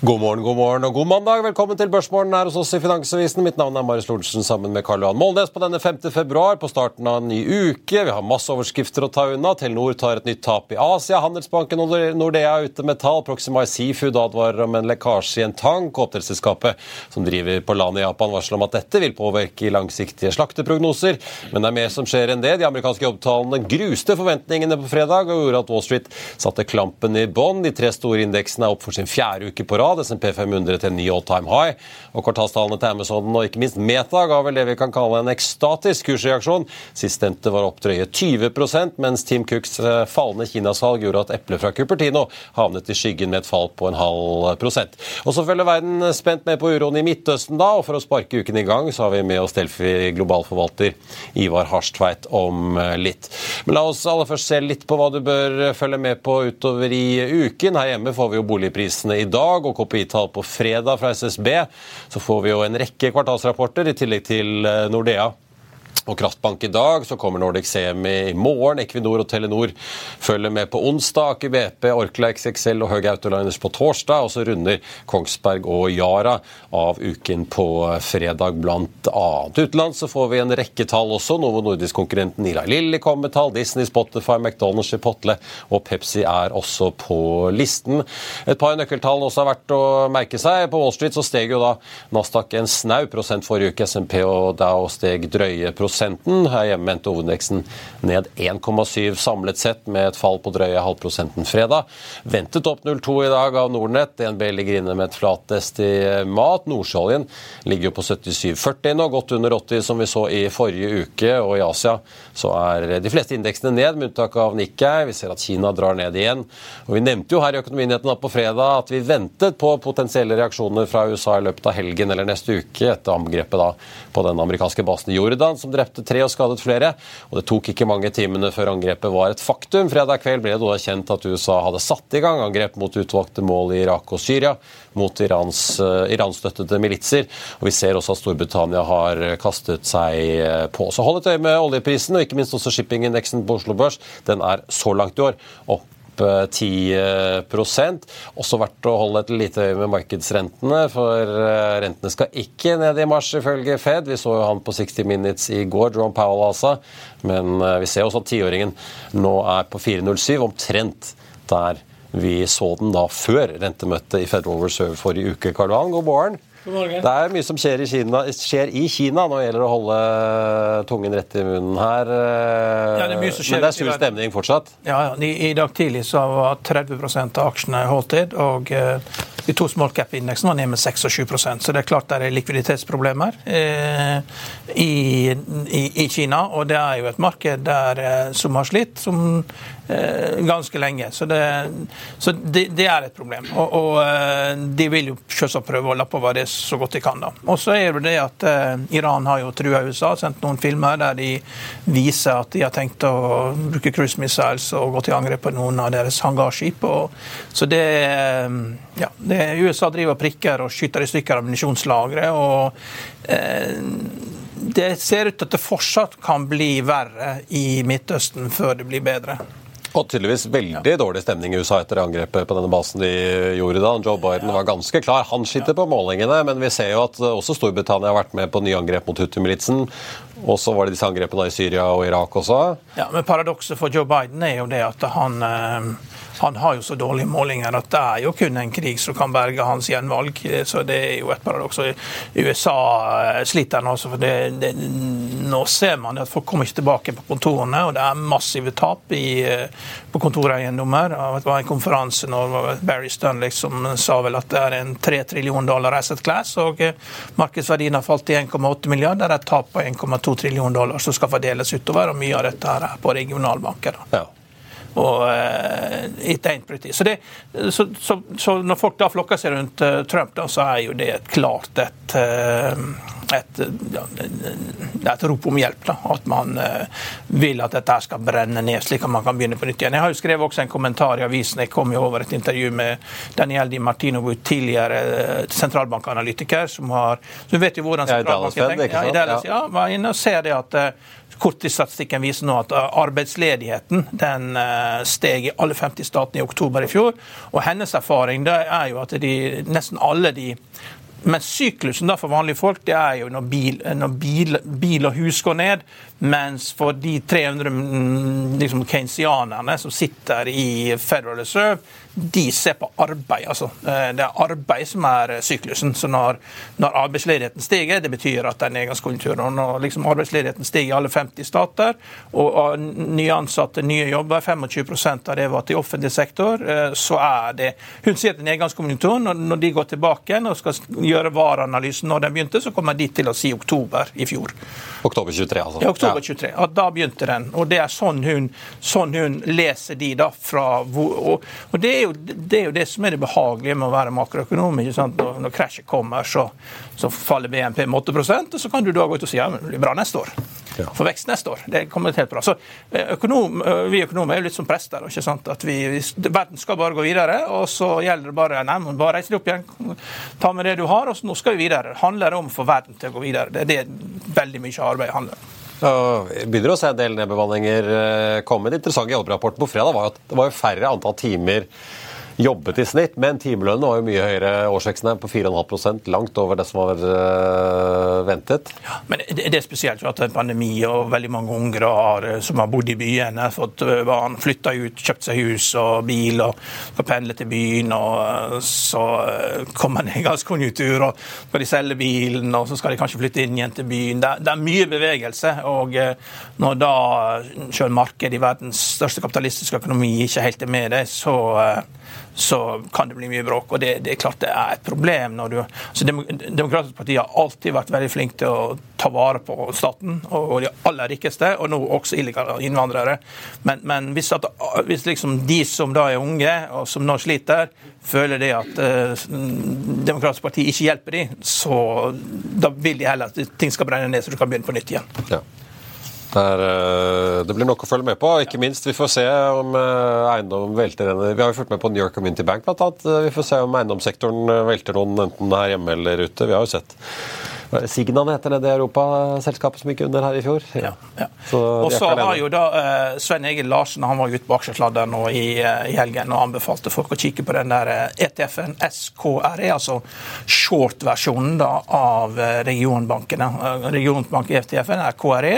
God morgen, god morgen og god mandag. Velkommen til Børsmorgen her hos oss i Finansavisen. Mitt navn er Marius Lorentzen sammen med Karl Johan Molnes på denne 5. februar, på starten av en ny uke. Vi har masse overskrifter å ta unna. Telenor tar et nytt tap i Asia. Handelsbanken og Nordea er ute med tall. Proximar Seafood advarer om en lekkasje i en tank. Oppdrettsselskapet som driver på landet i Japan, varsler om at dette vil påvirke langsiktige slakteprognoser. Men det er mer som skjer enn det. De amerikanske jobbtallene gruste forventningene på fredag og gjorde at Wall Street satte klampen i bånn. De tre store indeksene er opp for sin fjerde uke på rad grad, SMP 500 til en ny all time high. Og kvartalstallene til Amazon og ikke minst Meta ga vel det vi kan kalle en ekstatisk kursreaksjon. Sistnevnte var opp drøye 20% mens Team Cooks eh, fallende kinasalg gjorde at eplet fra Cupertino havnet i skyggen med et fall på en halv prosent. Og så følger verden spent med på uroen i Midtøsten da, og for å sparke uken i gang, så har vi med oss Delfi globalforvalter Ivar Harstveit om eh, litt. Men la oss aller først se litt på hva du bør følge med på utover i uken. Her hjemme får vi jo boligprisene i dag. og KPI-tall på fredag fra SSB, så får vi jo en rekke kvartalsrapporter i tillegg til eh, Nordea og Kraftbank i dag, så kommer Nordic Semi i morgen. Equinor og Telenor følger med på onsdag. Aker BP, Orkla XXL og Høg Autoliners på torsdag. Og så runder Kongsberg og Yara av uken på fredag, blant annet. Utenlands så får vi en rekke tall også. Novo Nordisk-konkurrenten Ila Lilly kommer med tall. Disney, Spotify, McDonald's, Chipotle og Pepsi er også på listen. Et par nøkkeltall også har vært å merke seg. På Wall Street så steg jo da Nasdaq en snau prosent forrige uke. SMP og Dow steg drøye prosent prosenten. Her hjemme endte hovedindeksen ned 1,7 samlet sett, med et fall på drøye halvprosenten fredag. Ventet opp 0,2 i dag av Nordnett. DNB ligger inne med et flatest i mat. Nordsjøoljen ligger jo på 77,40 nå, godt under 80 som vi så i forrige uke. Og i Asia så er de fleste indeksene ned, med unntak av Nikkei. Vi ser at Kina drar ned igjen. Og Vi nevnte jo her i Økonominyhetene på fredag at vi ventet på potensielle reaksjoner fra USA i løpet av helgen eller neste uke, etter angrepet da på den amerikanske basen i Jordan, som drepte tre og skadet flere. Og det tok ikke mange timene før angrepet var et faktum. Fredag kveld ble det da kjent at USA hadde satt i gang angrep mot utvalgte mål i Irak og Syria, mot Irans, uh, iranstøttede militser. Og vi ser også at Storbritannia har kastet seg eh, på. Så hold et øye med oljeprisen, og ikke minst også shippingindeksen på Oslo Børs. Den er så langt i år opp 10% Også verdt å holde et lite øye med markedsrentene, for eh, rentene skal ikke ned i mars, ifølge Fed. Vi så jo han på 60 Minutes i går, John Powell altså. Men eh, vi ser også at tiåringen nå er på 4,07, omtrent der vi så den da før rentemøtet i Federal Reserve forrige uke. Karl Johan, god morgen. Det er mye som skjer i, Kina, skjer i Kina når det gjelder å holde tungen rett i munnen her. Ja, det Men det er sur stemning fortsatt? Ja, ja. I, I, dag tidlig så var 30% av aksjene holdtid, og uh, de to small cap-indeksene var ned med 6-7 så det er klart det er likviditetsproblemer eh, i, i, i, Kina. Og det er jo et marked der, eh, som har slitt, som Eh, ganske lenge. Så det, så det, det er et problem. Og, og, eh, de vil jo selvsagt prøve å lappe over det så godt de kan. da. Og så er det det at uh, Iran har jo trua USA, sendt noen filmer der de viser at de har tenkt å bruke cruise missiles og gå til angrep på noen av deres hangarskip. Og, så det, ja, det USA driver og prikker og skyter i stykker ammunisjonslagre. og uh, det ser ut til at det fortsatt kan bli verre i Midtøsten før det blir bedre. Og tydeligvis veldig dårlig stemning i USA etter angrepet på denne basen de gjorde da. Joe Biden var ganske klar. Han sitter på målingene, men vi ser jo at også Storbritannia har vært med på nye angrep mot Hutu-militsen. Og så var det disse angrepene i Syria og Irak også. Ja, men Paradokset for Joe Biden er jo det at han eh, han har jo så dårlige målinger at det er jo kun en krig som kan berge hans gjenvalg. Så det er jo et paradoks. USA eh, sliter nå, for det, det, nå ser man at folk kommer ikke tilbake på kontorene, og det er massive tap i, eh, på kontoreiendommer. Det var en konferanse når Barry Stunlick som sa vel at det er en 3 trillion dollar asset class, og eh, markedsverdien har falt til 1,8 milliarder. Det er et tap på 1,2 trillion dollar som skal fordeles utover, og mye av dette er på regionalbanker. Ja og uh, så, det, så, så, så, når folk da flokker seg rundt uh, Trump, da, så er jo det et klart et, uh, et, ja, et rop om hjelp. Da. At man vil at dette skal brenne ned, slik at man kan begynne på nytt igjen. Jeg har jo skrevet også en kommentar i avisen. Jeg kom jo over et intervju med Daniel Di Martino, tidligere sentralbankanalytiker, som har Du vet jo hvordan sentralbanken tenker. Ja, i Dallas, ja, var inne og ser det at Korttidsstatistikken viser nå at eh, arbeidsledigheten den eh, steg i alle 50 statene i oktober i fjor. Og hennes erfaring er jo at de, nesten alle de men syklusen for vanlige folk det er jo når bil, når bil, bil og hus går ned, mens for de 300 mm, liksom, keynesianerne som sitter i Federal Reserve, de ser på arbeid. altså. Eh, det er arbeid som er eh, syklusen. Så når, når arbeidsledigheten stiger, det betyr at det er nedgangskonjunktur. Når liksom arbeidsledigheten stiger i alle 50 stater, og, nye ansatte, nye jobber, 25 av det var til offentlig sektor, eh, så er det Hun sier at det er nedgangskonjunktur. Når, de går tilbake og skal gjøre VAR-analysen når den begynte, så kommer de til å si oktober i fjor. Oktober 23, altså. Ja, oktober 23. At da begynte den. Og det er sånn hun, sånn hun leser de da fra og, og det, er jo, det, er jo, det som er det behagelige med å være makroøkonom. ikke sant? Når, når krasjet kommer, så, så, faller BNP med 8 og så kan du da gå ut og si ja, men det blir bra neste år. Ja. For vekst neste år. Det kommer helt bra. Så eh, økonom, eh, Vi økonomer er jo litt som prester. ikke sant? At vi, Verden skal bare gå videre, og så gjelder det bare nei, bare reise deg opp igjen, ta med det du har, og så nå skal vi videre. Det handler om å få verden til å gå videre. Det er det veldig mye arbeid handler om. Begynner å se en del nedbemanninger eh, komme. Det interessante i jobbrapporten på fredag var at det var færre antall timer jobbet i snitt, men timelønnen var jo mye høyere. Årsveksten her på 4,5% langt over det som var uh, ventet. Ja, men det, er spesielt at det er pandemi og veldig mange unge har, eh, som har bodd i byene, fått eh, barn, flytta ut, kjøpt seg hus og bil og får pendle til byen. og Så kommer nedgangskonjunktur, og skal de selge bilen, og så skal de kanskje flytte inn igjen til byen. Det, det er mye bevegelse. og når da sjøl markedet i verdens største kapitalistiske økonomi ikke helt er med det, så så kan det bli mye bråk. Og det, det er klart det er et problem når du så Demokratisk parti har alltid vært veldig flink til å ta vare på staten og de aller rikeste, og nå også illegale innvandrere. Men, men hvis, at, hvis liksom de som da er unge, og som nå sliter, føler det at eh, Demokratisk parti ikke hjelper dem, så da vil de heller at ting skal brenne ned, så du kan begynne på nytt igjen. Ja. Der, eh, det blir nok å følge med på. Ikke minst, Vi får se om eh, eiendom velter en Vi har jo fulgt med på New York Community Bank, blant annet. Vi får se om eiendomssektoren velter noen enten her hjemme eller ute. Vi har jo sett Signan heter det det Europaselskapet som gikk under her i fjor. Ja, ja. Og så har jo da uh, Svein Egil Larsen han var ute på aksjesladder nå i, uh, i, helgen og anbefalte folk å kikke på den der ETF-en e SKRE, altså short-versjonen da av regionbankene. Uh, Regionbank-ETF-en er KRE,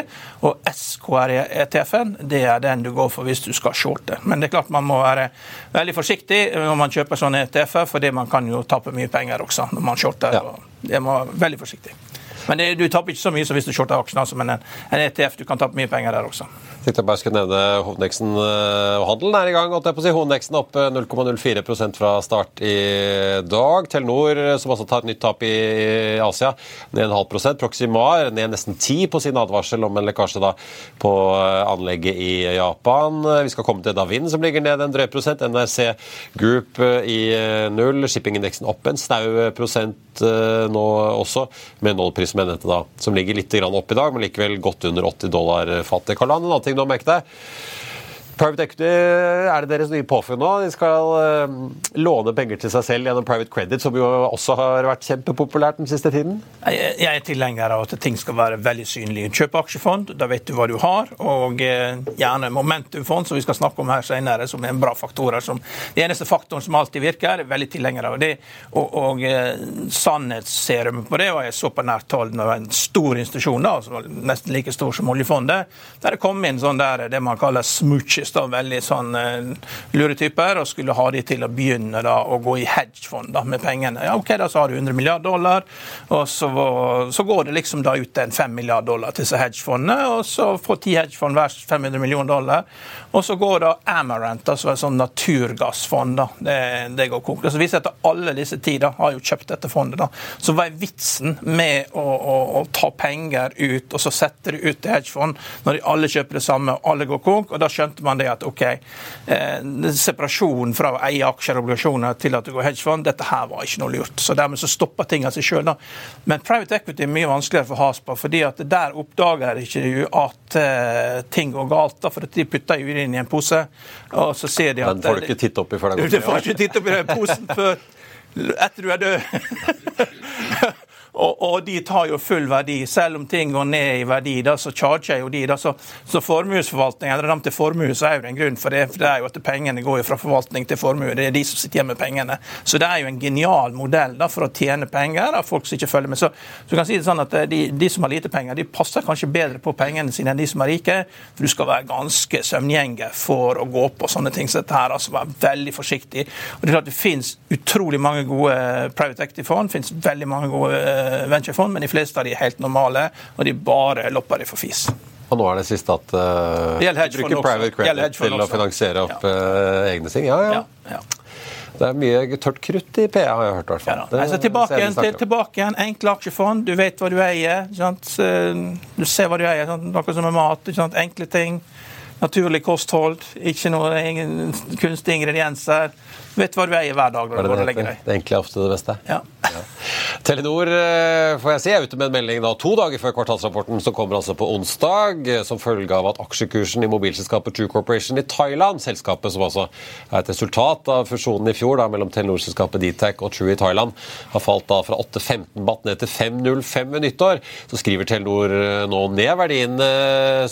og SKRE-ETF-en det er den du går for hvis du skal shorte. Men det er klart man må være veldig forsiktig når man kjøper sånne ETF-er, fordi man kan jo tape mye penger også når man shorter. Ja. Jeg må være veldig forsiktig. Men det, du taper ikke så mye som hvis du shorter aksjene, altså, men en, en ETF du kan tape mye penger der også. Jeg tenkte jeg bare skulle nevne hovedindeksen eh, handelen er i gang. Si. Hovedneksen opp 0,04 eh, fra start i dag. Telenor, eh, som også tar et nytt tap i Asia, ned en halv prosent. Proximar ned nesten 10 på sin advarsel om en lekkasje da på anlegget i Japan. Vi skal komme til Davin, som ligger ned en drøy prosent. NRC Group i null. Shippingindeksen opp en snau prosent nå også, med en oljepris med dette da, som ligger litt opp i dag, men likevel godt under 80 dollar fatet. Karl en annen ting du har merket deg? Private equity er det deres nye påfunn nå. De skal uh, låne penger til seg selv gjennom private credit, som jo også har vært kjempepopulært den siste tiden? Jeg, er tilhenger av at ting skal være veldig synlige. Kjøp aksjefond, da vet du hva du har. Og uh, gjerne momentumfond, som vi skal snakke om her senere, som er en bra faktor. Som, det eneste faktoren som alltid virker, er veldig tilhenger av det. Og, og uh, sannhetsserum på det, og jeg så på nært hold når en stor institusjon, da, nesten like stor som oljefondet, der det kom inn sånn der, det man kaller smooches da, veldig sånn uh, lure typer, og skulle ha de til å begynne da, å gå i hedgefond da, med pengene. Ja, ok, da så har du 100 milliarder dollar, og så, så, går det liksom da ut en 5 milliarder dollar til disse hedgefondene, og så får ti hedgefond hver 500 millioner dollar. Og så går da Amarant, er et sånn naturgassfond, da. Det, det går konkurranse. Så viser at alle disse ti har jo kjøpt dette fondet. da. Så hva er vitsen med å, å, å ta penger ut, og så sette det ut til hedgefond, når de alle kjøper det samme, og alle går konk? Og da skjønte man det at OK, eh, separasjonen fra å eie aksjer og obligasjoner til at du går hedgefond, dette her var ikke noe lurt. Så dermed så stopper ting av seg sjøl. Men private equity er mye vanskeligere for Haspa, fordi at der oppdager ikke du at eh, ting går galt. da, for at de putter jo inn i en pose, og så ser de at Den får du ikke titte oppi før det går Du får ikke titte oppi den posen før etter du er død. Og, og, de tar jo full verdi. Selv om ting går ned i verdi, da, så charger jo de. Da, så, så formuesforvaltning, eller dem til formue, så er jo det en grunn for det. For det er jo at pengene går jo fra forvaltning til formue. Det er de som sitter igjen med pengene. Så det er jo en genial modell da, for å tjene penger av folk som ikke følger med. Så, så du kan si det sånn at eh, de, de, som har lite penger, de passer kanskje bedre på pengene sine enn de som er rike. For du skal være ganske søvngjenger for å gå på sånne ting som dette her. altså Være veldig forsiktig. Og Det er klart det finnes utrolig mange gode private equity-fond. finnes veldig mange gode eh, venturefond, men de fleste av de er helt normale, og de bare lopper de for fis. Og nå er det siste at uh, de bruker private credit til å finansiere opp ja. uh, egne ting. Ja, ja. ja. Det er mye tørt krutt i PA, har jeg hørt. hvert fall. Ja, altså, tilbake, igjen, til, tilbake igjen, enkle aksjefond. Du vet hva du eier. Sant? Du ser hva du eier. Sant? Noe som er mat. Sant? Enkle ting. Naturlig kosthold. Ikke noe kunstige ingredienser. Du Vet hva du eier hver dag. Når det, det, det enkle er ofte det beste. Ja. Ja. Telenor eh, får jeg si, er ute med en melding da, to dager før kvartalsrapporten, som kommer altså på onsdag, eh, som følge av at aksjekursen i mobilselskapet True Corporation i Thailand, selskapet som altså er et resultat av fusjonen i fjor da, mellom Telenor-selskapet Dtac og True i Thailand, har falt da fra 8,15 baht ned til 5,05 ved nyttår. Så skriver Telenor eh, nå ned verdiene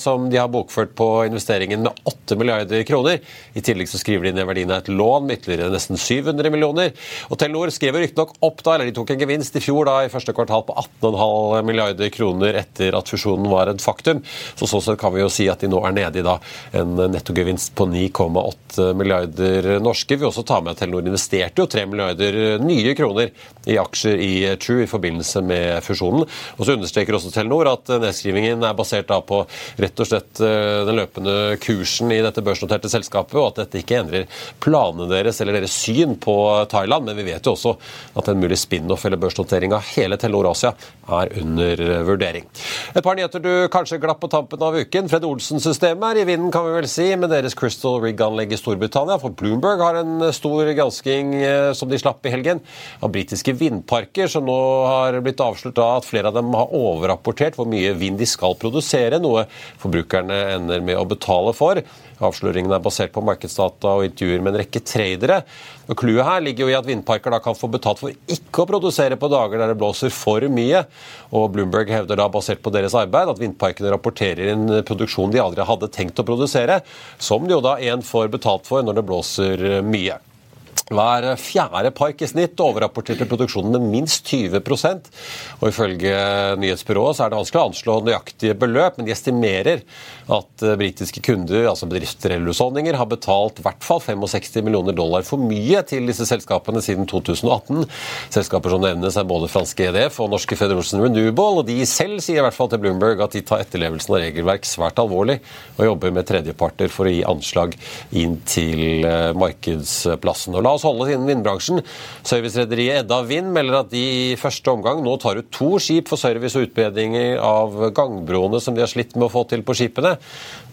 som de har bokført på investeringen med 8 milliarder kroner. I tillegg så skriver de ned verdien av et lån med ytterligere nesten 700 millioner. Og Telenor skrev riktignok opp da, eller de tok en gevinst i fjor da i første kvartal på 18,5 milliarder kroner etter at fusjonen var et faktum. Så sånn sett kan vi jo si at de nå er nede i da en nettogevinst på 9,8 milliarder norske. Vi også ta med at Telenor investerte jo 3 milliarder nye kroner i aksjer i True i forbindelse med fusjonen. Og så understreker også Telenor at nedskrivingen er basert da på rett og slett eh, den løpende kursen i dette børsnoterte selskapet, og at dette ikke endrer planene deres eller deres syn på Thailand. Men vi vet jo også at en mulig spin-off eller børsnotering av hele Telenor Asia er under vurdering. Et par nyheter du kanskje glapp på tampen av uken. Fred Olsen-systemet er i vinden, kan vi vel si, med deres Crystal Rig-anlegg i Storbritannia. For Bloomberg har en stor gransking eh, som de slapp i helgen, av britiske vindparker, som nå har blitt avslørt av at flere av dem har overrapportert hvor mye vind de skal produsere, noe forbrukerne ender med å betale for. Avsløringen er basert på markedsdata og intervjuer med en rekke tradere. Og Clouet her ligger jo i at vindparker da kan få betalt for ikke å produsere på dager der det blåser for mye. Og Bloomberg hevder da, basert på deres arbeid, at vindparkene rapporterer en produksjon de aldri hadde tenkt å produsere, som de jo da en får betalt for når det blåser mye. Hver fjerde park i snitt overrapporterte produksjonen med minst 20% og Ifølge nyhetsbyrået så er det vanskelig å anslå nøyaktige beløp, men de estimerer at eh, britiske kunder, altså bedrifter eller husholdninger, har betalt i hvert fall 65 millioner dollar for mye til disse selskapene siden 2018. Selskaper som nevnes er både franske EDF og norske Federation Renewable, og de selv sier i hvert fall til Bloomberg at de tar etterlevelsen av regelverk svært alvorlig og jobber med tredjeparter for å gi anslag inn til eh, markedsplassen. Og La oss holde oss innen vindbransjen. Servicerederiet Edda Vind melder at de i første omgang nå tar ut to skip for service og utbedringer av gangbroene som de har slitt med å få til på skipene.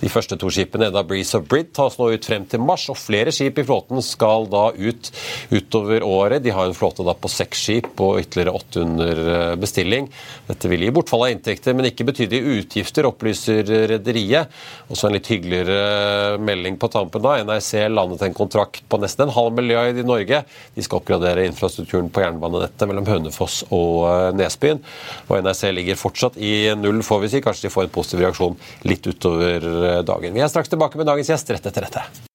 De første to skipene, Edda Breeze og Brid, tas nå ut frem til mars, og flere skip i flåten skal da ut utover året. De har en flåte da på seks skip og ytterligere åtte under eh, bestilling. Dette vil gi bortfall av inntekter, men ikke betydelige utgifter, opplyser rederiet. Også en litt hyggeligere melding på tampen da. NRC landet en kontrakt på nesten en halv milliard i Norge. De skal oppgradere infrastrukturen på jernbanenettet mellom Hønefoss og eh, Nesbyen. Og NRC ligger fortsatt i null, får vi si. Kanskje de får en positiv reaksjon litt utover eh, dagen. Vi er straks tilbake med dagens gjest rett etter dette.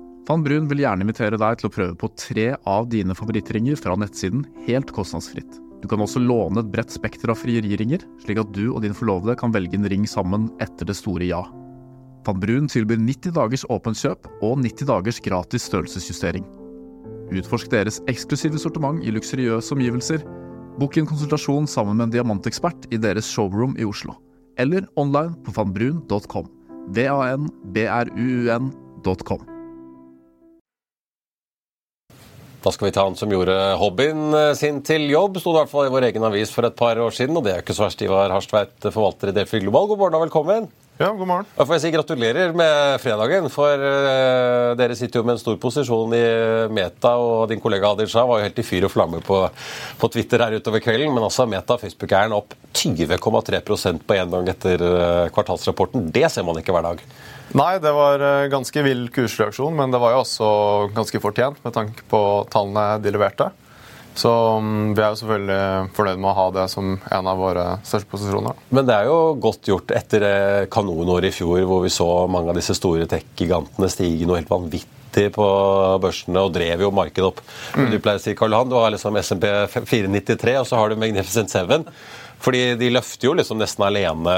Van Brun vil gjerne invitere deg til å prøve på tre av dine favorittringer fra nettsiden helt kostnadsfritt. Du kan også låne et bredt spekter av frieriringer, slik at du og din forlovede kan velge en ring sammen etter det store ja. Van Brun tilbyr 90 dagers åpent kjøp og 90 dagers gratis størrelsesjustering. Utforsk deres eksklusive sortiment i luksuriøse omgivelser. Bok en konsultasjon sammen med en diamantekspert i deres showroom i Oslo. Eller online på vanbrun.com. V-a-n-b-r-u-u-n.com. Da skal vi ta han som gjorde hobbyen eh, sin til jobb. Sto det i hvert fall i vår egen avis for et par år siden, og det er jo ikke så verst. Ivar Harstveit, forvalter i Delfi Global. God morgen og velkommen. Ja, god morgen. Da får jeg si gratulerer med fredagen, for uh, dere sitter jo med en stor posisjon i Meta, og din kollega Adil Shah var jo helt i fyr og flamme på, på Twitter her utover kvelden. Men altså, Meta Facebook er opp 20,3% på én gang etter uh, kvartalsrapporten. Det ser man ikke hver dag. Nei, det var uh, ganske vill kursreaksjon, men det var jo også ganske fortjent med tanke på tallene de leverte. Så um, vi er jo selvfølgelig fornøyd med å ha det som en av våre største posisjoner. Men det er jo godt gjort etter kanonåret i fjor, hvor vi så mange av disse store tech-gigantene stige noe helt vanvittig på børsene og drev jo markedet opp. Mm. Du pleier å si, Karl Johan, du har liksom SMP 493, og så har du Magnificent 7. Fordi de løfter jo liksom nesten alene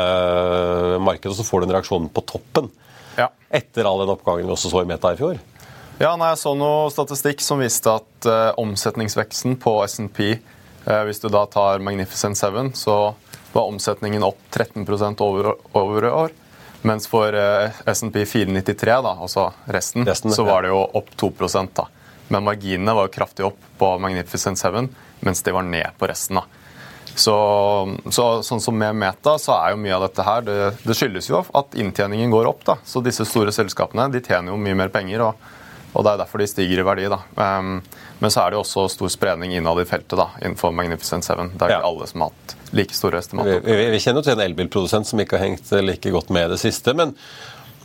markedet, og så får du en reaksjon på toppen. Ja. Etter all den oppgangen vi også så i Meta i fjor. Ja, nei, Jeg så noe statistikk som viste at uh, omsetningsveksten på SMP uh, Hvis du da tar Magnificent Seven, så var omsetningen opp 13 over, over år. Mens for uh, SMP 493, da, altså resten, resten så var det jo opp 2 da. Men marginene var jo kraftig opp på Magnificent Seven, mens de var ned på resten. da. Så, så, sånn som med Meta, så er jo mye av dette her Det, det skyldes jo at inntjeningen går opp. da. Så disse store selskapene de tjener jo mye mer penger. og og Det er derfor de stiger i verdi. da. Um, men så er det jo også stor spredning innad i feltet da, innenfor Magnificent 7. Det er ikke ja. alle som har hatt like store estimater. Vi, vi, vi, kjenner jo til en elbilprodusent som ikke har hengt like godt med i det siste. men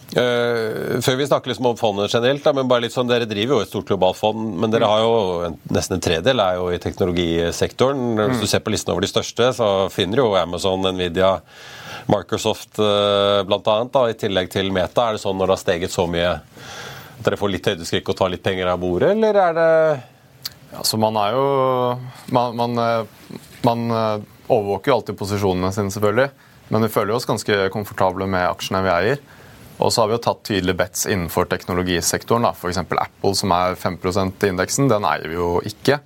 Uh, før vi snakker liksom om fondet generelt, da, men bare litt sånn, Dere driver jo et stort globalt fond, men dere har jo en, nesten en tredel er jo i teknologisektoren. Mm. Hvis du ser på listen over de største, så finner du jo Amazon, Nvidia, Microsoft uh, bl.a. I tillegg til Meta. Er det sånn når det har steget så mye at dere får litt høydeskrekk og tar litt penger av bordet, eller er det Ja, så man er jo Man, man, eh, man overvåker jo alltid posisjonene sine, selvfølgelig. Men vi føler oss ganske komfortable med aksjene vi eier. Og så har vi jo tatt tydelige bets innenfor teknologisektoren. F.eks. Apple, som er 5% i indeksen, den eier vi jo ikke.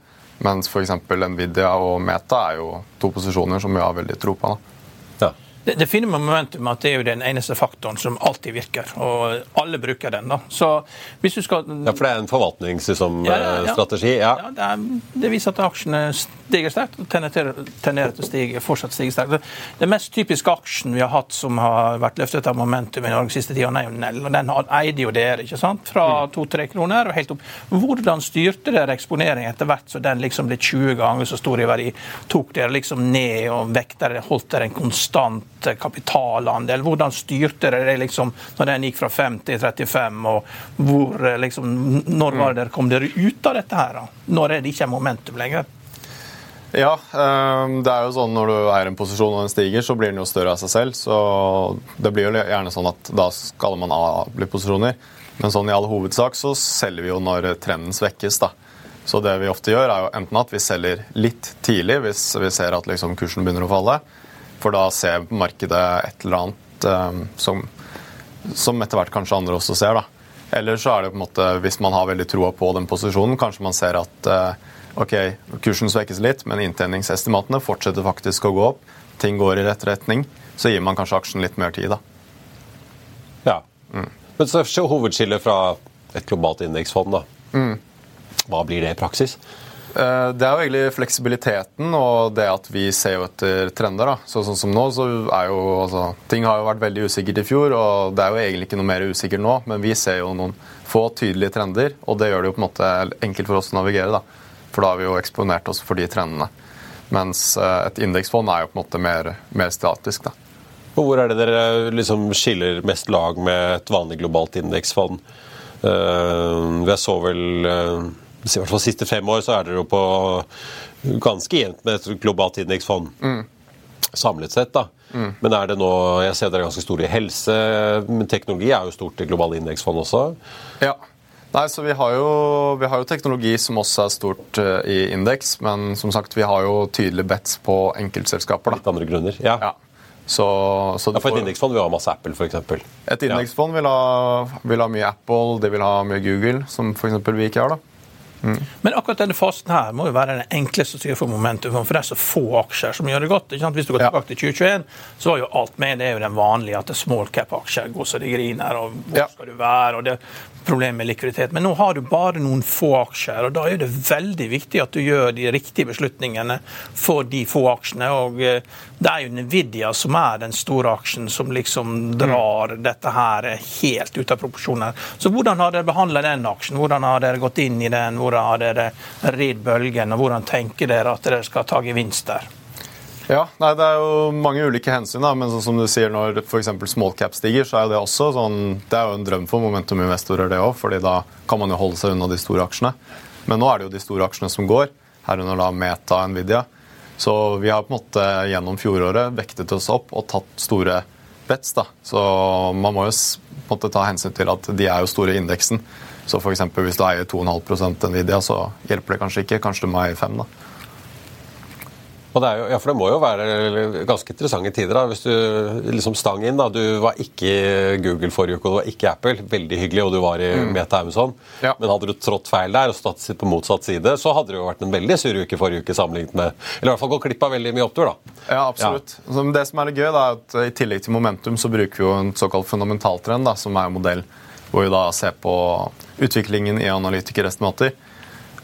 Mens f.eks. Nvidia og Meta er jo to posisjoner som vi har veldig tro på. da. Det, det fine med momentum at det er jo den eneste faktoren som alltid virker. Og alle bruker den. da. Så hvis du skal... Ja, For det er en forvaltningsstrategi? Ja, ja, ja. Strategi, ja. Ja, det, er, det viser at aksjene stiger sterkt og tenderer til å stige, fortsatt stige sterkt. Den mest typiske aksjen vi har hatt som har vært løftet av momentum i Norge siste tiden, er jo Nell. og Den eide jo dere, ikke sant? Fra to-tre kroner og helt opp. Hvordan styrte dere eksponeringen etter hvert så den liksom ble 20 ganger så stor i verdi? Tok dere liksom ned og vekta dere, holdt dere en konstant eh, kapitalandel? Hvordan styrte dere det liksom når den gikk fra 5 til 35, og hvor eh, liksom Når var det dere kom dere ut av dette her? da? Når er det ikke momentum lenger? Ja, ehm, det er jo sånn når du eier en posisjon og den stiger, så blir den jo større av seg selv. Så det blir jo gjerne sånn at da skal man avbli posisjoner. Men sånn i all hovedsak så selger vi jo når trenden svekkes, da. Så det vi ofte gjør, er jo enten at vi selger litt tidlig hvis vi ser at liksom kursen begynner å falle. For da ser markedet et eller annet ehm, som, som etter hvert kanskje andre også ser, da. Eller så er det på en måte, hvis man har veldig troa på den posisjonen, kanskje man ser at eh, ok, kursen svekkes litt, men inntjeningsestimatene fortsetter faktisk å gå opp. Ting går i rett retning. Så gir man kanskje aksjen litt mer tid, da. ja. Men så hovedskillet fra et globalt indeksfond, da. Hva blir det i praksis? Eh, Det er jo egentlig fleksibiliteten og det at vi ser jo etter trender. Så, sånn som nå, så er jo altså, Ting har jo vært veldig usikkert i fjor, og det er jo egentlig ikke noe mer usikkert nå. Men vi ser jo noen få tydelige trender, og det gjør det jo på en måte enkelt for oss å navigere. da. For da har vi jo eksponert oss for de trendene. Mens eh, et indeksfond er jo på en måte mer, mer statisk. da. Hvor er det dere liksom skiller mest lag med et vanlig globalt indeksfond? Uh, jeg så vel uh, i hvert fall siste fem år så er dere jo på ganske jevnt med et globalt indeksfond. Samlet sett, da. Men er det nå Jeg ser dere er ganske store i helse, men teknologi er jo stort i globale indeksfond også. Ja. Nei, så vi har, jo, vi har jo teknologi som også er stort uh, i indeks, men som sagt, vi har jo tydelige bets på enkeltselskaper. Litt andre grunner. Ja. Ja. Så, så Ja, for et indeksfond vil ha masse Apple, f.eks. Et indeksfond vil, ha, vil ha mye Apple, de vil ha mye Google, som f.eks. vi ikke har. da. Men akkurat denne fasen her må jo være den enkleste å styre for momentum, for det er så få aksjer som gjør det godt. ikke sant? Hvis du går tilbake til 2021, så var jo alt med. Det er jo den vanlige at small cap-aksjer går så de griner, og hvor skal du være, og det problemer med likviditet. Men nå har du bare noen få aksjer, og da er det veldig viktig at du gjør de riktige beslutningene for de få aksjene. og eh, Det er jo Nvidia som er den store aksjen som liksom drar dette her helt ut av proporsjoner. Så hvordan har dere behandla den aksjen? Hvordan har dere gått inn i den? Hvordan har dere ridd bølgen? Og hvordan tenker dere at dere skal ta gevinst der? Ja, nei, Det er jo mange ulike hensyn, da, men sånn som du sier, når f.eks. small cap stiger, så er det også sånn, det er jo en drøm for momentum-investorer, det òg. fordi da kan man jo holde seg unna de store aksjene. Men nå er det jo de store aksjene som går, herunder da Meta og Nvidia. Så vi har på en måte gjennom fjoråret vektet oss opp og tatt store bets. da. Så man må jo på en måte ta hensyn til at de er jo store i indeksen. Så for eksempel hvis du eier 2,5 Nvidia, så hjelper det kanskje ikke. Kanskje du må eie 5 da. Er jo, ja, for det må jo være ganske interessante tider. da, Hvis du liksom stang inn da, Du var ikke Google forrige uke, og du var ikke Apple. Veldig hyggelig, og du var i Meta Amazon. Ja. Men hadde du trådt feil der og stått på motsatt side, så hadde det jo vært en veldig sur uke forrige uke sammenlignet med Eller i hvert fall gått glipp av veldig mye opptur, da. Ja, absolutt. Ja. det som er gøy, da, er at I tillegg til momentum så bruker vi jo en såkalt fundamentaltrend, da, som er modell hvor vi da ser på utviklingen i analytikerestimater.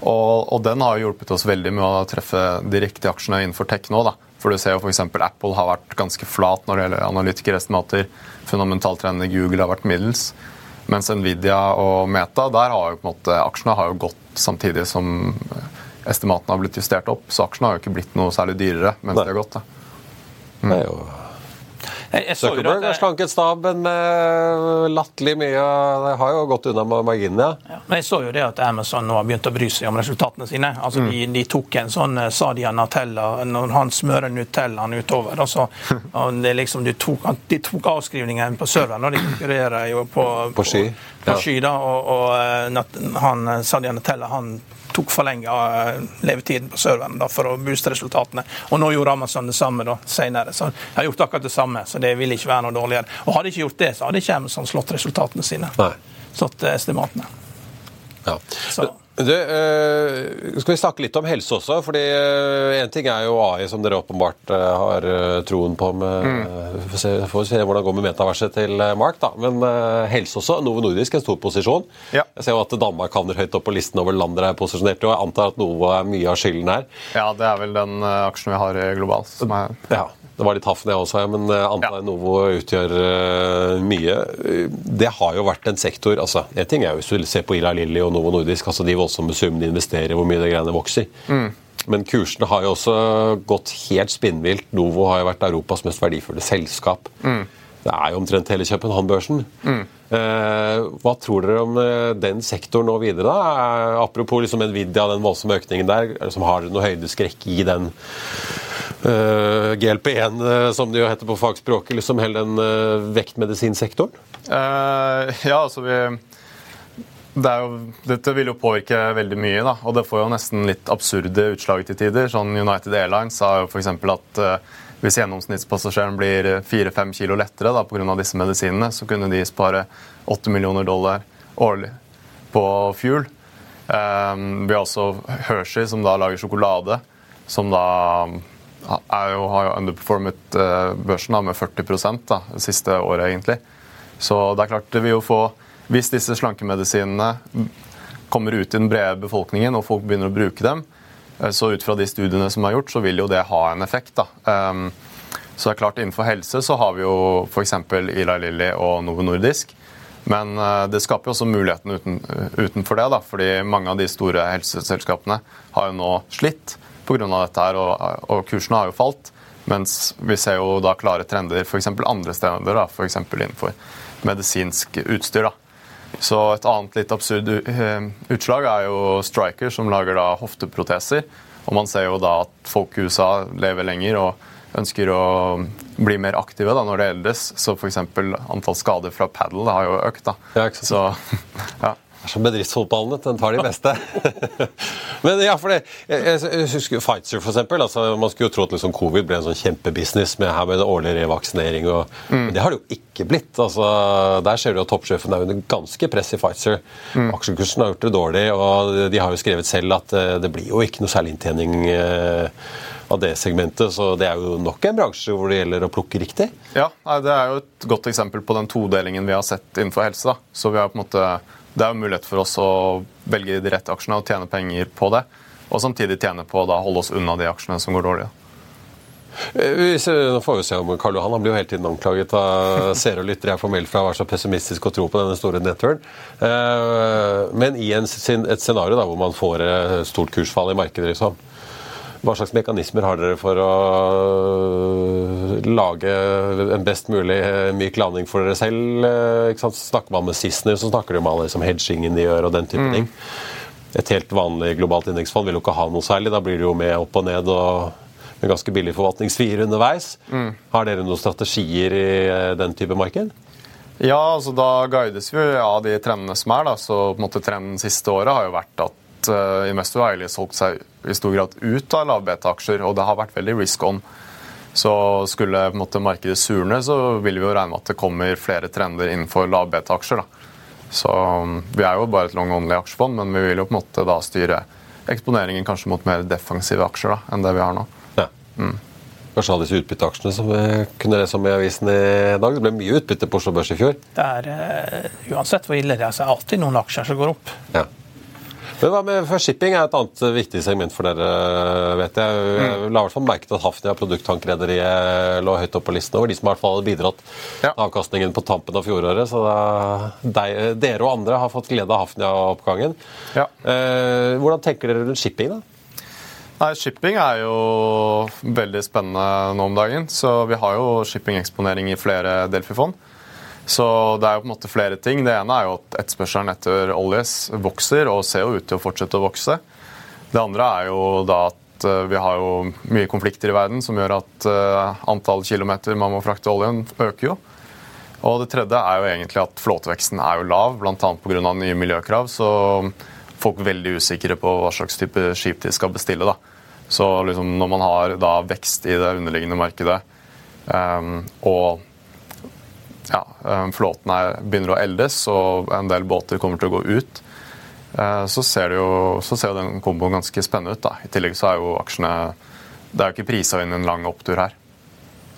Og, og den har hjulpet oss veldig med å treffe de riktige aksjene innenfor tech nå. da. For du ser jo f.eks. Apple har vært ganske flat når det gjelder analytikerestimater. Fundamentaltrenden i Google har vært middels. Mens Nvidia og Meta, der har jo på en måte aksjene har jo gått samtidig som estimatene har blitt justert opp. Så aksjene har jo ikke blitt noe særlig dyrere mens Nei. de har gått. da. Det er jo Jeg, jeg så jo Zuckerberg har slanket staben med latterlig mye. Det har jo gått unna med marginene. Ja. Men jeg så jo det at Amazon nå har begynt å bry seg om resultatene sine. Altså de, de tok en sånn eh, Sadia Natella når han smører Nutellaen utover. Altså, og det liksom, de, tok, de tok avskrivningen på serveren, og de konkurrerer jo på, På sky, På ja. sky da, og, og eh, han, eh, Sadia Natella han tok forlenga levetiden på serveren da, for å booste resultatene. Og nå gjorde Amazon det samme da, senere. Så de har gjort akkurat det samme, så det vil ikke være noe dårligere. Og hadde de ikke gjort det, så hadde ikke Amazon slått resultatene sine. Nei. Slått estimatene. Ja. Så. Du, eh, skal vi snakke litt om helse også? fordi Én eh, ting er jo AI, som dere åpenbart eh, har troen på. med, mm. får, se, får se hvordan det går med metaverset til Mark. da, Men helse også. Novo Nordisk en stor posisjon. Ja. Jeg ser jo at Danmark havner høyt opp på listen over land dere er posisjonert i. og Jeg antar at Novo er mye av skylden her. Ja, det er vel den aksjen vi har globalt. som er... Ja. Det var litt Hafnia også, men antallet ja. Novo utgjør uh, mye. Det har jo vært en sektor altså, En ting er jo hvis du ser på Ila Lilly og Novo Nordisk, altså de voldsomme summene de investerer, hvor mye det greiene vokser. Mm. Men kursene har jo også gått helt spinnvilt. Novo har jo vært Europas mest verdifulle selskap. Mm. Det er jo omtrent hele København-børsen. Mm. Eh, hva tror dere om eh, den sektoren nå videre? da? Eh, apropos liksom Nvidia, den voldsomme økningen der. Liksom, har dere noe høydeskrekk i den uh, eh, GLP1, uh, eh, som det jo heter på fagspråket, liksom hele den uh, vektmedisinsektoren? ja, altså vi det jo, dette vil jo påvirke veldig mye, da, og det får jo nesten litt absurde utslag til tider. Sånn United Airlines sa jo f.eks. at hvis gjennomsnittspassasjeren blir 4-5 kilo lettere pga. disse medisinene, så kunne de spare 8 millioner dollar årlig på fuel. Um, vi har også Hershey, som da lager sjokolade, som da jo, har jo underperformet uh, børsen da, med 40 da, det siste året, egentlig. Så det er klart det vil jo få Hvis disse slankemedisinene kommer ut i den brede befolkningen, og folk begynner å bruke dem, uh, så ut fra de studiene som er gjort, så vil jo det ha en effekt. da. Um, så det er klart Innenfor helse så har vi jo f.eks. Ila Lilly og Novo Nordisk. Men uh, det skaper jo også muligheten uten, utenfor det. da, fordi mange av de store helseselskapene har jo nå slitt pga. dette her, og, og kursene har jo falt. Mens vi ser jo da klare trender f.eks. andre steder, f.eks. innenfor medisinsk utstyr. da. Så et annet litt absurd eh, utslag er jo Striker, som lager da hofteproteser. Og man ser jo da at folk i USA lever lenger og ønsker å bli mer aktive da når det eldes. Så f.eks. antall skader fra padel har jo økt. da. Ja, så, ja. Er som bedriftsfotballen, den tar de beste. Men ja, for det, jeg, jeg husker Pfizer, for eksempel. Altså, man skulle jo tro at liksom covid ble en sånn kjempebusiness med, her med årlig revaksinering. Og, mm. Men det har det jo ikke blitt. Altså, der ser du at toppsjefen er under ganske press i Pfizer. Mm. Aksjekursen har gjort det dårlig, og de har jo skrevet selv at uh, det blir jo ikke noe særlig inntjening. Uh, av det segmentet, så Det er jo nok en bransje hvor det gjelder å plukke riktig. Ja, Det er jo et godt eksempel på den todelingen vi har sett innenfor helse. Da. Så vi har på en måte det er jo mulighet for oss å velge de rette aksjene og tjene penger på det. Og samtidig tjene på å holde oss unna de aksjene som går dårlig. Eh, nå får vi se om Karl Johan han blir jo hele tiden anklaget av seere og lyttere jeg får for fra å være så pessimistisk og tro på denne store nedturen. Eh, men i et scenario hvor man får et stort kursfall i markedet, liksom, hva slags mekanismer har dere for å lage en best mulig eh, myk landing for dere selv? Ikke sant? Snakker man med Sissener, så snakker de om alle liksom hedgingen de gjør og den type mm. ting. Et helt vanlig globalt indeksfond vil jo ikke ha noe særlig. Da blir det jo med opp og ned og med ganske billig forvaltningssvier underveis. Mm. Har dere noen strategier i den type marked? Ja, altså da guides vi av de trendene som er. da, så på en måte Trenden siste året har jo vært at uh, investor har egentlig solgt seg i stor grad ut av lavbeta-aksjer, og det har vært veldig risk on. Så skulle på en måte, markedet surne, så vil vi jo regne med at det kommer flere trender innenfor lavbeta-aksjer. Så um, Vi er jo bare et long only aksjefond, men vi vil jo på en måte da styre eksponeringen kanskje mot mer defensive aksjer da, enn det vi har nå. Ja. Mm. Kanskje alle disse utbytteaksjene som vi kunne lese om i avisen i dag. Det ble mye utbytte på Oslo Børs i fjor. Det er, uh, uansett hvor ille det er, så er det alltid noen aksjer som går opp. Ja. Men hva med for Shipping er et annet viktig segment for dere, vet jeg. Jeg mm. la i hvert fall merke til at Hafnia produkttankrederiet lå høyt oppe på listen over de som i hvert fall hadde bidratt ja. avkastningen på tampen av fjoråret. Så de, dere og andre har fått glede av Hafnia-oppgangen. Ja. Eh, hvordan tenker dere rundt shipping, da? Nei, Shipping er jo veldig spennende nå om dagen. Så vi har jo shippingeksponering i flere Delfi-fond. Så det er jo på en måte flere ting. Det ene er jo at etterspørselen etter oljes vokser og ser jo ut til å fortsette å vokse. Det andre er jo da at eh, vi har jo mye konflikter i verden som gjør at uh, antall kilometer man må frakte oljen, øker jo. Og det tredje er jo egentlig at flåteveksten er jo lav, bl.a. pga. nye miljøkrav. Så folk er veldig usikre på hva slags type skip de skal bestille. da. Så liksom når man har da vekst i det underliggende markedet, um, og ja, um, flåten er, begynner å eldes og en del båter kommer til å gå ut, uh, så ser, det jo, så ser jo den komboen ganske spennende ut. da. I tillegg så er jo aksjene Det er jo ikke prisa inn en lang opptur her.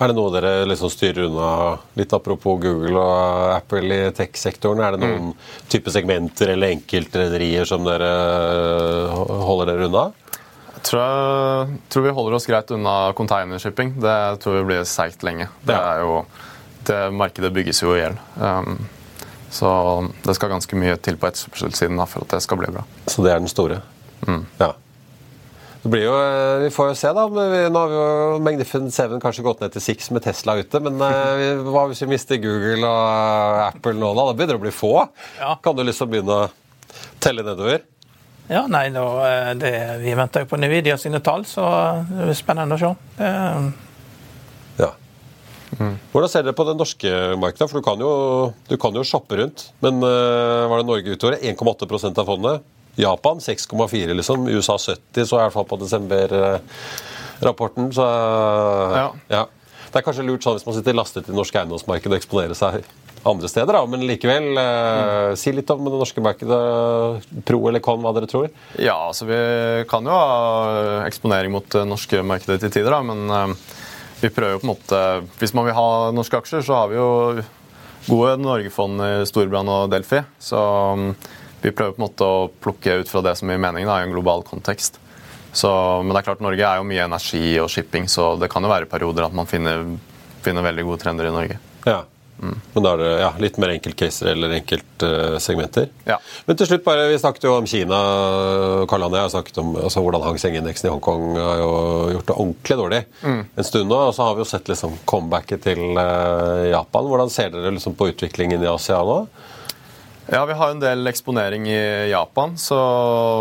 Er det noe dere liksom styrer unna, litt apropos Google og Apple i tech-sektoren? Er det noen mm. type segmenter eller enkeltrederier som dere holder dere unna? Jeg tror, jeg tror, vi holder oss greit unna containershipping. Det tror vi blir seigt lenge. Det, er jo, det Markedet bygges jo i hjel. Um, så det skal ganske mye til på etterspørselssiden for at det skal bli bra. Så det er den store? Mm. Ja. Det blir jo, eh, Vi får jo se, da. Nå har vi jo Magnificent Seven kanskje gått ned til 6 med Tesla ute. Men eh, hva hvis vi mister Google og eh, Apple nå, da? Da begynner det å bli få. Ja. Kan du liksom begynne å telle nedover? Ja, nei, nå, det, Vi venter jo på Nvidia sine tall, så det blir spennende å se. Det. Mm. Hvordan ser dere på det norske markedet? For du kan jo, du kan jo shoppe rundt. Men uh, var det Norge utover? 1,8% av fondet. Japan 6,4, liksom. USA 70, så i hvert fall på desember-rapporten. Så ja. ja. Det er kanskje lurt sånn hvis man sitter lastet i det norske eiendomsmarkedet og eksponerer seg andre steder, da. men likevel. Eh, si litt om det norske markedet. Pro eller con, hva dere tror? Ja, altså Vi kan jo ha eksponering mot det norske markedet til tider, da, men eh, vi prøver jo på en måte Hvis man vil ha norske aksjer, så har vi jo gode Norgefond i Storbrann og Delphi. Så vi prøver på en måte å plukke ut fra det som gir mening da, i en global kontekst. Så, men det er klart Norge er jo mye energi og shipping, så det kan jo være perioder at man finner, finner veldig gode trender i Norge. Ja. Mm. Men da er det ja, litt mer enkeltcaser eller enkeltsegmenter. Uh, ja. Men til slutt, bare, vi snakket jo om Kina. Karl André har snakket om altså, hvordan Hang Seng-indeksen i Hongkong har jo gjort det ordentlig dårlig mm. en stund nå. Og så har vi jo sett liksom, comebacket til uh, Japan. Hvordan ser dere liksom, på utviklingen i Asia nå? Ja, Vi har en del eksponering i Japan, så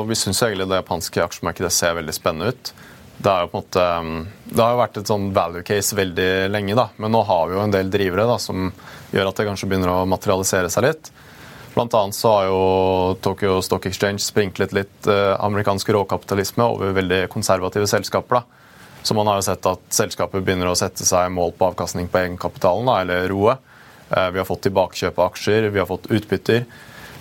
vi syns egentlig det japanske aksjemarkedet ser veldig spennende ut. Det, er jo på en måte, um, det har jo vært et sånn value case veldig lenge, da, men nå har vi jo en del drivere da, som gjør at det kanskje begynner å materialisere seg litt. Blant annet så har jo Tokyo Stock Exchange sprinklet litt eh, amerikansk råkapitalisme over veldig konservative selskaper. da. Så man har jo sett at selskapet begynner å sette seg mål på avkastning på egenkapitalen, da, eller roet. Eh, vi har fått tilbakekjøp av aksjer, vi har fått utbytter.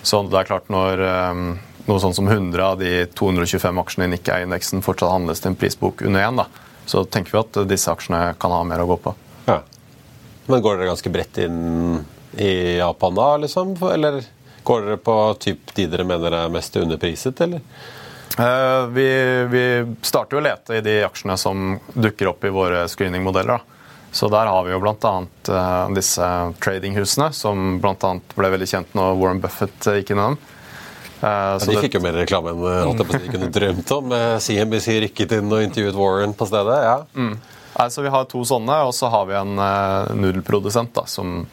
Så det er klart når eh, noe sånn som 100 av de 225 aksjene i Nikkei-indeksen fortsatt handles til en prisbok under én, så tenker vi at disse aksjene kan ha mer å gå på. Ja. Men går dere ganske bredt inn i Japan da, liksom? Eller går dere på typ de dere mener er mest underpriset, eller? Eh, vi, vi, starter jo å lete i de aksjene som dukker opp i våre screeningmodeller. da. Så der har vi jo bl.a. Eh, disse tradinghusene, som bl.a. ble veldig kjent når Warren Buffett uh, gikk innom. Uh, ja, de fikk jo mer reklame enn alt jeg de kunne drømt om. CNBC rykket inn og intervjuet Warren på stedet. ja. Mm. Altså, vi har to sånne, og så har vi en uh, nudelprodusent da, som,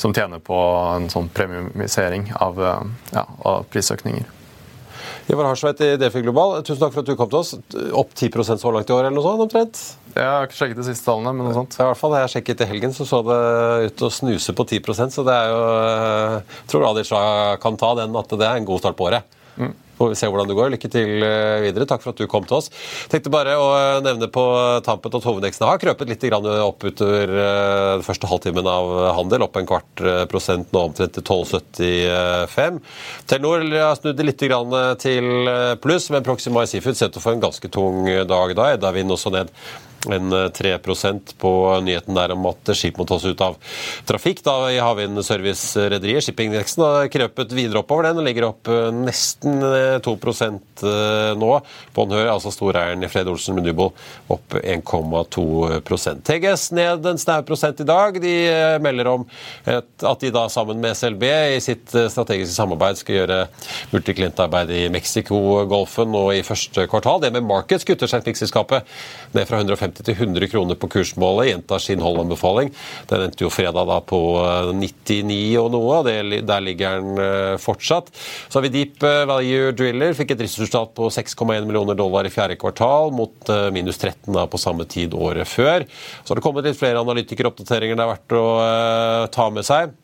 som, tjener på en sånn premiumisering av, ja, av prisøkninger. Ivar Harsveit i Defi Global, tusen takk for at du kom til oss. Opp 10% så langt i år, eller noe sånt omtrent? Jeg har ikke sjekket de siste tallene, men noe sånt. I hvert fall, Jeg har sjekket i helgen, så så det ut å snuse på 10% så det er jo Jeg eh, tror Adil kan ta den, at det er en god start på året. Mm. Får vi se hvordan det går. Lykke til eh, videre. Takk for at du kom til oss. Tenkte bare å eh, nevne på tampet at hovedindeksene har krøpet litt opp utover den første halvtimen av handel. Opp en kvart prosent nå omtrent til 12,75. Telenor har snudd litt til pluss, men Proxima Seafood setter for en ganske tung dag da. Eddavind også ned en 3 eh, på nyheten der om at skip må tas ut av trafikk da i havvindservicerederier. Shippingindeksen har krøpet videre oppover den og ligger opp eh, nesten 2 eh, nå. Bonheur, altså storeieren i Fred Olsen Menubo, opp 1,2 TGS ned en snau prosent i dag. De melder om at de da sammen med SLB i sitt strategiske samarbeid skal gjøre multiklientarbeid i Mexico-golfen nå i første kvartal. Det med Markets kutter selskapet ned fra 150 50 til 100 kroner på kursmålet. Gjentar sin hold-anbefaling. Den endte jo fredag da på 99 eh, og noe. Der ligger den eh, fortsatt. Så har vi Deep eh, Value Driller. Fikk et driftsresultat på 6,1 millioner dollar i fjerde kvartal, mot minus 13 da på samme tid året før. Så har det kommet litt flere analytikeroppdateringer det er verdt å ta med seg.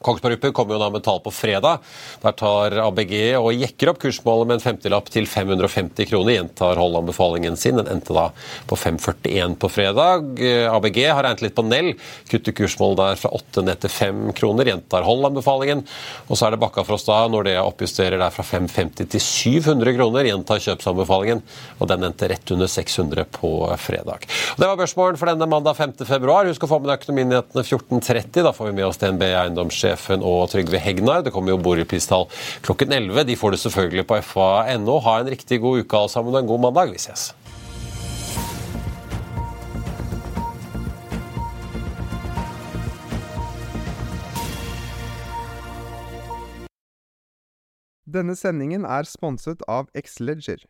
Kongsberg Gruppen kommer jo da med tall på fredag. Der tar ABG og jekker opp kursmålet med en femtilapp til 550 kroner. Gjentar holdanbefalingen sin. Den endte da på 541 på fredag. ABG har regnet litt på Nell. Kutter kursmålet der fra 8 ned til 5 kroner. Gjentar holdanbefalingen. Og så er det Bakkafrost da når det oppjusterer der fra 550 til 700 kroner. Gjentar kjøpsanbefalingen. Og den endte rett under 600 på fredag. Og det var børsmålen for denne mandag 5. februar. Husk å få med deg Økonominyhetene 14.30. Da får vi med oss DNB eiendomssjef sjefen og Trygve Hegnar. Det kommer jo boligpristall klokken 11. De får du selvfølgelig på fa.no. Ha en riktig god uke alle sammen og en god mandag. Vi ses. Denne sendingen er sponset av Xleger.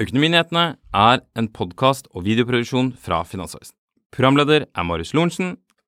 Økonominyhetene er en podkast og videoproduksjon fra Finansavisen. Programleder er Marius Lorentzen.